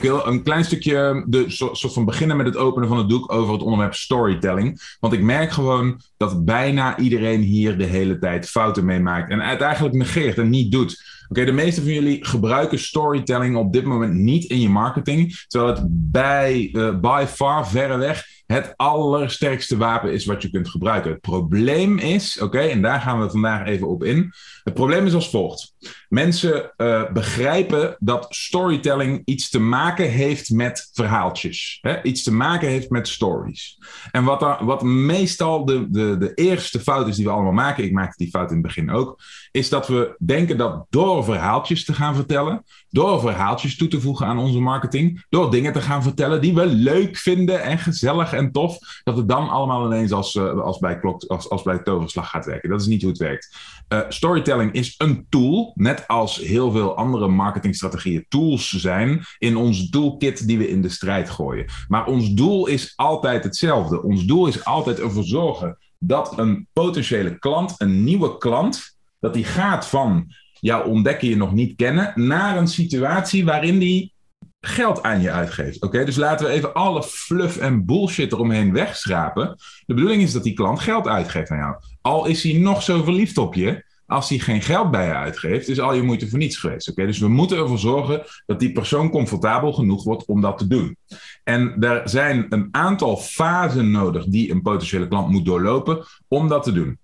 Ik wil een klein stukje de, soort van beginnen met het openen van het doek over het onderwerp storytelling. Want ik merk gewoon dat bijna iedereen hier de hele tijd fouten meemaakt. En het eigenlijk negeert en niet doet. Oké, de meeste van jullie gebruiken storytelling op dit moment niet in je marketing. Terwijl het bij, uh, by far verreweg het allersterkste wapen is wat je kunt gebruiken. Het probleem is, oké, en daar gaan we vandaag even op in. Het probleem is als volgt. Mensen uh, begrijpen dat storytelling iets te maken heeft met verhaaltjes. Hè? Iets te maken heeft met stories. En wat, wat meestal de, de, de eerste fout is die we allemaal maken, ik maakte die fout in het begin ook, is dat we denken dat door verhaaltjes te gaan vertellen, door verhaaltjes toe te voegen aan onze marketing, door dingen te gaan vertellen die we leuk vinden en gezellig en tof, dat het dan allemaal ineens als, uh, als, bij, klok, als, als bij toverslag gaat werken. Dat is niet hoe het werkt. Uh, storytelling is een tool, net als heel veel andere marketingstrategieën tools zijn in ons toolkit die we in de strijd gooien. Maar ons doel is altijd hetzelfde. Ons doel is altijd ervoor zorgen dat een potentiële klant, een nieuwe klant, dat die gaat van jou ontdekken je nog niet kennen, naar een situatie waarin die geld aan je uitgeeft. Oké, dus laten we even alle fluff en bullshit eromheen wegschrapen. De bedoeling is dat die klant geld uitgeeft aan jou. Al is hij nog zo verliefd op je, als hij geen geld bij je uitgeeft, is al je moeite voor niets geweest. Oké, dus we moeten ervoor zorgen dat die persoon comfortabel genoeg wordt om dat te doen. En er zijn een aantal fasen nodig die een potentiële klant moet doorlopen om dat te doen.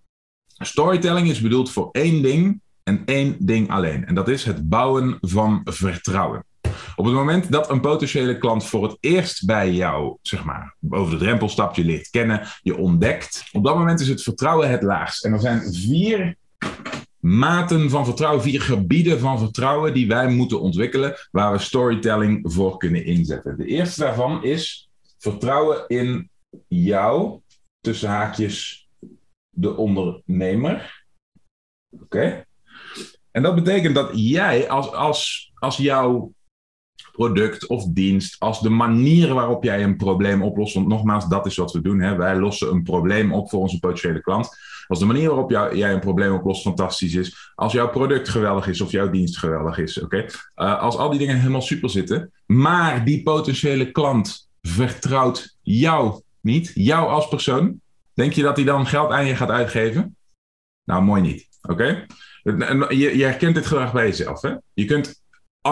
Storytelling is bedoeld voor één ding en één ding alleen. En dat is het bouwen van vertrouwen. Op het moment dat een potentiële klant voor het eerst bij jou, zeg maar, over de drempel stapt, je leert kennen, je ontdekt, op dat moment is het vertrouwen het laagst. En er zijn vier maten van vertrouwen, vier gebieden van vertrouwen die wij moeten ontwikkelen, waar we storytelling voor kunnen inzetten. De eerste daarvan is vertrouwen in jou, tussen haakjes de ondernemer. Oké? En dat betekent dat jij als, als, als jouw product of dienst, als de manier waarop jij een probleem oplost, want nogmaals, dat is wat we doen. Hè? Wij lossen een probleem op voor onze potentiële klant. Als de manier waarop jij een probleem oplost fantastisch is, als jouw product geweldig is of jouw dienst geweldig is, oké? Uh, als al die dingen helemaal super zitten, maar die potentiële klant vertrouwt jou niet, jou als persoon, denk je dat hij dan geld aan je gaat uitgeven? Nou, mooi niet, oké? Je, je herkent dit gedrag bij jezelf, hè? Je kunt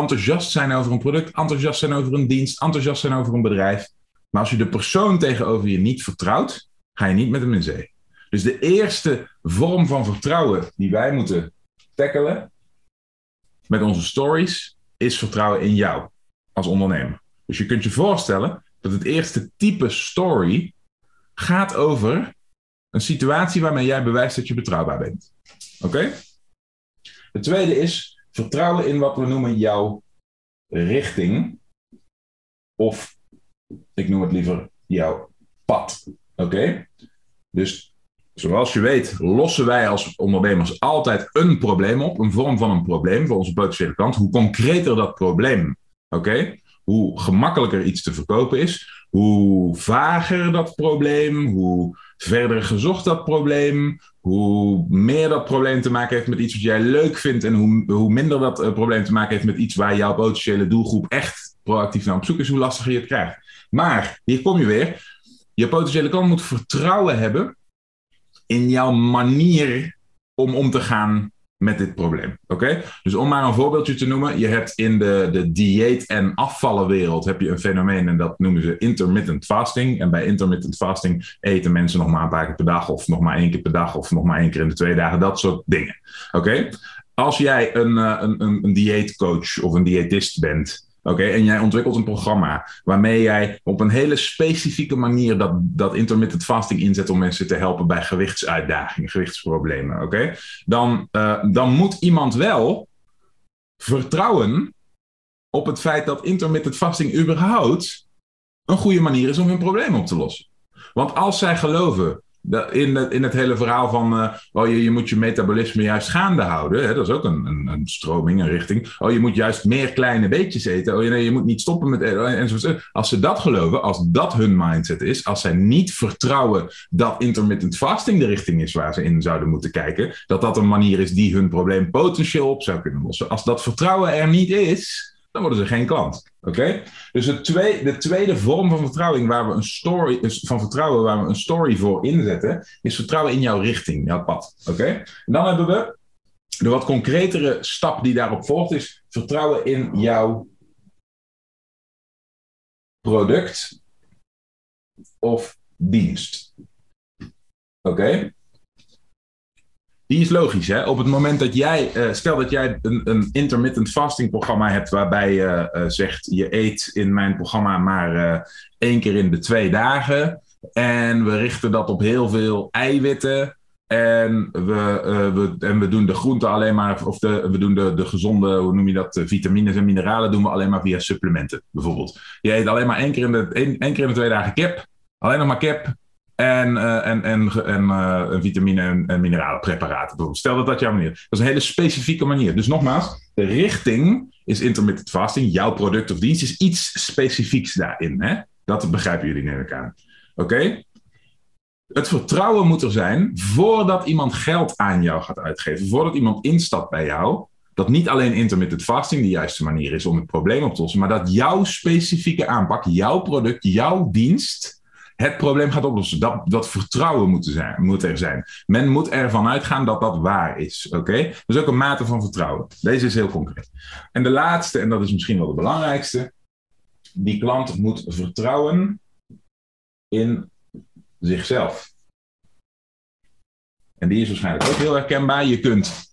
enthousiast zijn over een product, enthousiast zijn over een dienst, enthousiast zijn over een bedrijf. Maar als je de persoon tegenover je niet vertrouwt, ga je niet met hem in zee. Dus de eerste vorm van vertrouwen die wij moeten tackelen met onze stories, is vertrouwen in jou als ondernemer. Dus je kunt je voorstellen dat het eerste type story gaat over een situatie waarmee jij bewijst dat je betrouwbaar bent. Oké? Het tweede is vertrouwen in wat we noemen jouw richting. Of ik noem het liever jouw pad. Oké? Dus Zoals je weet, lossen wij als ondernemers altijd een probleem op, een vorm van een probleem voor onze potentiële klant. Hoe concreter dat probleem, oké? Hoe gemakkelijker iets te verkopen is, hoe vager dat probleem, hoe verder gezocht dat probleem, hoe meer dat probleem te maken heeft met iets wat jij leuk vindt en hoe, hoe minder dat uh, probleem te maken heeft met iets waar jouw potentiële doelgroep echt proactief naar op zoek is, hoe lastiger je het krijgt. Maar hier kom je weer. Je potentiële klant moet vertrouwen hebben in jouw manier om om te gaan met dit probleem. Oké? Dus om maar een voorbeeldje te noemen, je hebt in de, de dieet- en afvallenwereld heb je een fenomeen en dat noemen ze intermittent fasting. En bij intermittent fasting eten mensen nog maar een paar keer per dag of nog maar één keer per dag of nog maar één keer in de twee dagen, dat soort dingen. Oké? Als jij een, eh, een, een, een dieetcoach of een diëtist bent Oké, en jij ontwikkelt een programma waarmee jij op een hele specifieke manier dat, dat intermittent fasting inzet om mensen te helpen bij gewichtsuitdagingen, gewichtsproblemen. Oké, dan, uh, dan moet iemand wel vertrouwen op het feit dat intermittent fasting überhaupt een goede manier is om hun probleem op te lossen. Want als zij geloven in, in het hele verhaal van uh, oh, je, je moet je metabolisme juist gaande houden. Hè? Dat is ook een, een, een, stroming, een richting. Oh, je moet juist meer kleine beetjes eten. Oh, je, nee, je moet niet stoppen met eten. En Als ze dat geloven, als dat hun mindset is, als zij niet vertrouwen dat intermittent fasting de richting is waar ze in zouden moeten kijken, dat dat een manier is die hun probleem potentieel op zou kunnen lossen. Als dat vertrouwen er niet is, dan worden ze geen klant. Oké? Dus het tweede, de tweede vorm van vertrouwen waar we een story, van vertrouwen waar we een story voor inzetten, is vertrouwen in jouw richting, jouw pad. Oké? En dan hebben we de wat concretere stap die daarop volgt, is vertrouwen in jouw product of dienst. Oké? Die is logisch, hè? Op het moment dat jij, uh, stel dat jij een, een intermittent fasting programma hebt, waarbij je uh, zegt: je eet in mijn programma maar uh, één keer in de twee dagen. En we richten dat op heel veel eiwitten. En we, we, en we doen de groenten alleen maar, of de, we doen de, de gezonde, hoe noem je dat, vitamines en mineralen doen we alleen maar via supplementen, bijvoorbeeld. Je eet alleen maar één keer in de, één, één keer in de twee dagen kip. Alleen nog maar kip. En, uh, en, en, en uh, vitamine- en, en mineralenpreparaten. Stel dat dat jouw manier is. Dat is een hele specifieke manier. Dus nogmaals, de richting is intermittent fasting. Jouw product of dienst is iets specifieks daarin. Hè? Dat begrijpen jullie, neem ik aan. Oké? Het vertrouwen moet er zijn voordat iemand geld aan jou gaat uitgeven. Voordat iemand instapt bij jou. Dat niet alleen intermittent fasting de juiste manier is om het probleem op te lossen. Maar dat jouw specifieke aanpak, jouw product, jouw dienst het probleem gaat oplossen. Dat, dat vertrouwen moet er, zijn, moet er zijn. Men moet ervan uitgaan dat dat waar is. Oké? Dus ook een mate van vertrouwen. Deze is heel concreet. En de laatste, en dat is misschien wel de belangrijkste. Die klant moet vertrouwen in zichzelf. En die is waarschijnlijk ook heel herkenbaar. Je kunt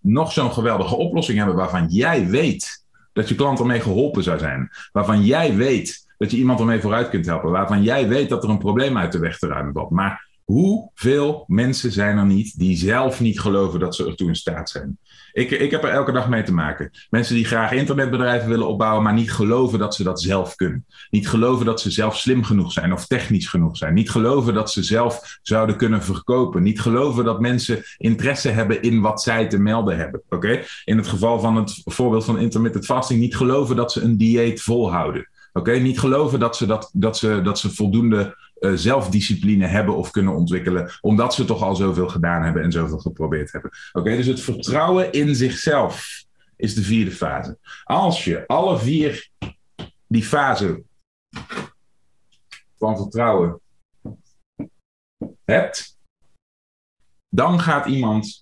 nog zo'n geweldige oplossing hebben waarvan jij weet dat je klant ermee geholpen zou zijn. Waarvan jij weet dat je iemand ermee vooruit kunt helpen. Waarvan jij weet dat er een probleem uit de weg te ruimen valt. Maar hoeveel mensen zijn er niet die zelf niet geloven dat ze ertoe in staat zijn? Ik, ik heb er elke dag mee te maken. Mensen die graag internetbedrijven willen opbouwen, maar niet geloven dat ze dat zelf kunnen. Niet geloven dat ze zelf slim genoeg zijn of technisch genoeg zijn. Niet geloven dat ze zelf zouden kunnen verkopen. Niet geloven dat mensen interesse hebben in wat zij te melden hebben. Oké? In het geval van het voorbeeld van intermittent fasting, niet geloven dat ze een dieet volhouden. Oké, niet geloven dat ze, dat, dat ze, dat ze voldoende uh, zelfdiscipline hebben of kunnen ontwikkelen, omdat ze toch al zoveel gedaan hebben en zoveel geprobeerd hebben. Oké, dus het vertrouwen in zichzelf is de vierde fase. Als je alle vier die fasen van vertrouwen hebt, dan gaat iemand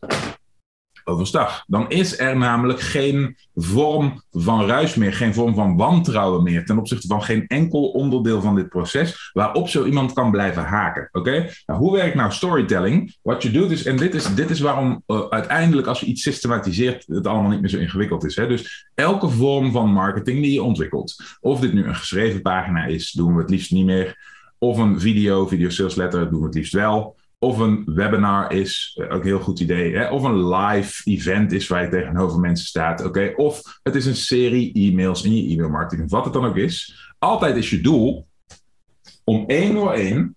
Dan is er namelijk geen vorm van ruis meer, geen vorm van wantrouwen meer ten opzichte van geen enkel onderdeel van dit proces waarop zo iemand kan blijven haken. Oké? Nou, hoe werkt nou storytelling? Wat je doet is, en dit is, dit is waarom uh, uiteindelijk als je iets systematiseert, het allemaal niet meer zo ingewikkeld is. Hè? Dus elke vorm van marketing die je ontwikkelt, of dit nu een geschreven pagina is, doen we het liefst niet meer. Of een video, video sales letter, doen we het liefst wel of een webinar is, eh, ook een heel goed idee. Hè? Of een live event is waar je tegenover mensen staat. Oké, Of het is een serie e-mails in je e mailmarketing, wat het dan ook is. Altijd is je doel om één door één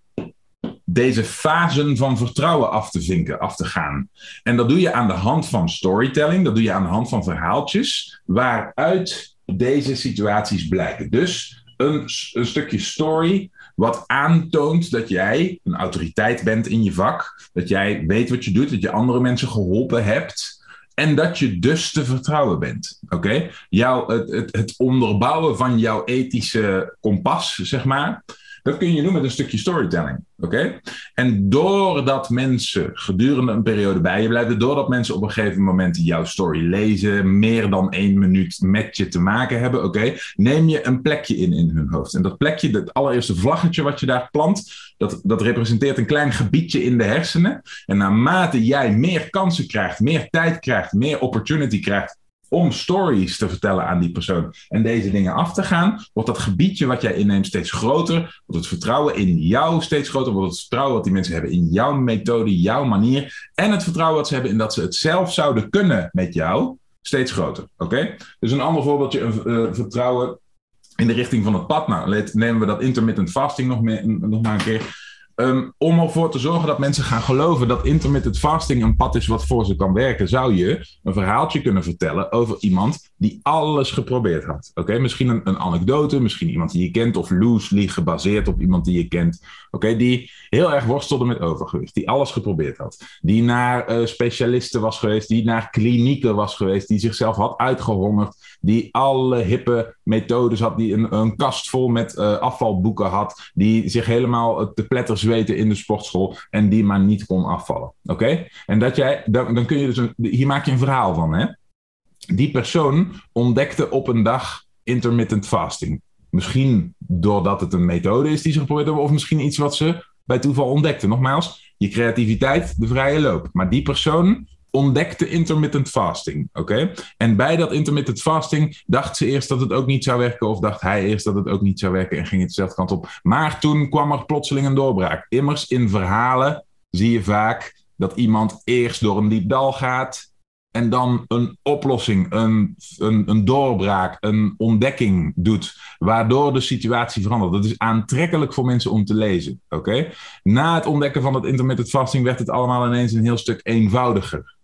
deze fasen van vertrouwen af te vinken, af te gaan. En dat doe je aan de hand van storytelling, dat doe je aan de hand van verhaaltjes, waaruit deze situaties blijken. Dus een, een stukje story wat aantoont dat jij een autoriteit bent in je vak, dat jij weet wat je doet, dat je andere mensen geholpen hebt. En dat je dus te vertrouwen bent. Oké? Okay? Het, het, het onderbouwen van jouw ethische kompas, zeg maar. Dat kun je doen met een stukje storytelling. Oké? En doordat mensen gedurende een periode bij je blijven, doordat mensen op een gegeven moment jouw story lezen, meer dan één minuut met je te maken hebben, oké, neem je een plekje in in hun hoofd. En dat plekje, het allereerste vlaggetje wat je daar plant, dat, dat representeert een klein gebiedje in de hersenen. En naarmate jij meer kansen krijgt, meer tijd krijgt, meer opportunity krijgt om stories te vertellen aan die persoon en deze dingen af te gaan, wordt dat gebiedje wat jij inneemt steeds groter, wordt het vertrouwen in jou steeds groter, wordt het vertrouwen wat die mensen hebben in jouw methode, jouw manier en het vertrouwen wat ze hebben in dat ze het zelf zouden kunnen met jou steeds groter. Oké? Dus een ander voorbeeldje, een uh, vertrouwen in de richting van het pad. Nou, nemen we dat intermittent fasting nog, meer, nog maar een keer. Um, om ervoor te zorgen dat mensen gaan geloven dat intermittent fasting een pad is wat voor ze kan werken, zou je een verhaaltje kunnen vertellen over iemand die alles geprobeerd had. Oké, misschien een, een, anekdote, misschien iemand die je kent, of loosely gebaseerd op iemand die je kent. Oké, die heel erg worstelde met overgewicht, die alles geprobeerd had, die naar uh, specialisten was geweest, die naar klinieken was geweest, die zichzelf had uitgehongerd, die alle hippe methodes had, die een, een kast vol met uh, afvalboeken had, die zich helemaal te pletters weten in de sportschool en die maar niet kon afvallen. Oké? En dat jij, dan, dan kun je dus, een, hier maak je een verhaal van, hè? Die persoon ontdekte op een dag intermittent fasting. Misschien doordat het een methode is die ze geprobeerd hebben, of misschien iets wat ze bij toeval ontdekten. Nogmaals, je creativiteit, de vrije loop. Maar die persoon ontdekte intermittent fasting. Oké? En bij dat intermittent fasting dacht ze eerst dat het ook niet zou werken, of dacht hij eerst dat het ook niet zou werken en ging het dezelfde kant op. Maar toen kwam er plotseling een doorbraak. Immers in verhalen zie je vaak dat iemand eerst door een diep dal gaat. En dan een oplossing, een, een, een doorbraak, een ontdekking doet, waardoor de situatie verandert. Dat is aantrekkelijk voor mensen om te lezen. Oké? Na het ontdekken van het intermittent fasting werd het allemaal ineens een heel stuk eenvoudiger.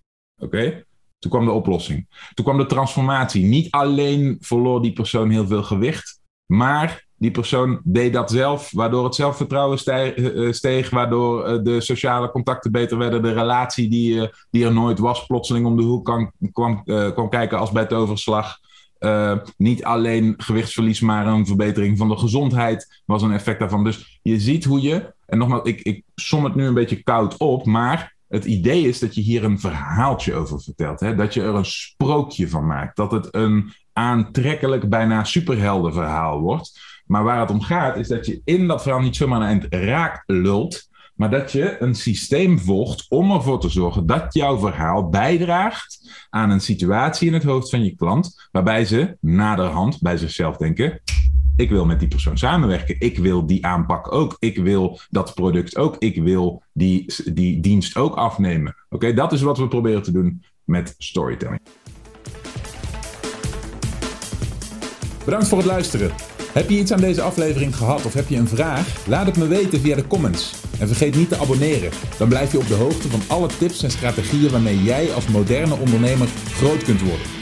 Oké? Toen kwam de oplossing. Toen kwam de transformatie. Niet alleen verloor die persoon heel veel gewicht, maar die persoon deed dat zelf, waardoor het zelfvertrouwen steeg, eh, eh, steeg waardoor eh, de sociale contacten beter werden, de relatie die, die er nooit was, plotseling om de hoek kwam, kijken als bij toverslag. Uh, niet alleen gewichtsverlies, maar een verbetering van de gezondheid was een effect daarvan. Dus je ziet hoe je, en nogmaals, ik, ik som het nu een beetje koud op, maar het idee is dat je hier een verhaaltje over vertelt. Hè? Dat je er een sprookje van maakt. Dat het een aantrekkelijk, bijna superheldenverhaal wordt. Maar waar het om gaat, is dat je in dat verhaal niet zomaar een eind raak lult. Maar dat je een systeem volgt om ervoor te zorgen dat jouw verhaal bijdraagt aan een situatie in het hoofd van je klant. Waarbij ze naderhand bij zichzelf denken: ik wil met die persoon samenwerken. Ik wil die aanpak ook. Ik wil dat product ook. Ik wil die, die dienst ook afnemen. Oké, dat is wat we proberen te doen met storytelling. Bedankt voor het luisteren. Heb je iets aan deze aflevering gehad of heb je een vraag? Laat het me weten via de comments. En vergeet niet te abonneren. Dan blijf je op de hoogte van alle tips en strategieën waarmee jij als moderne ondernemer groot kunt worden.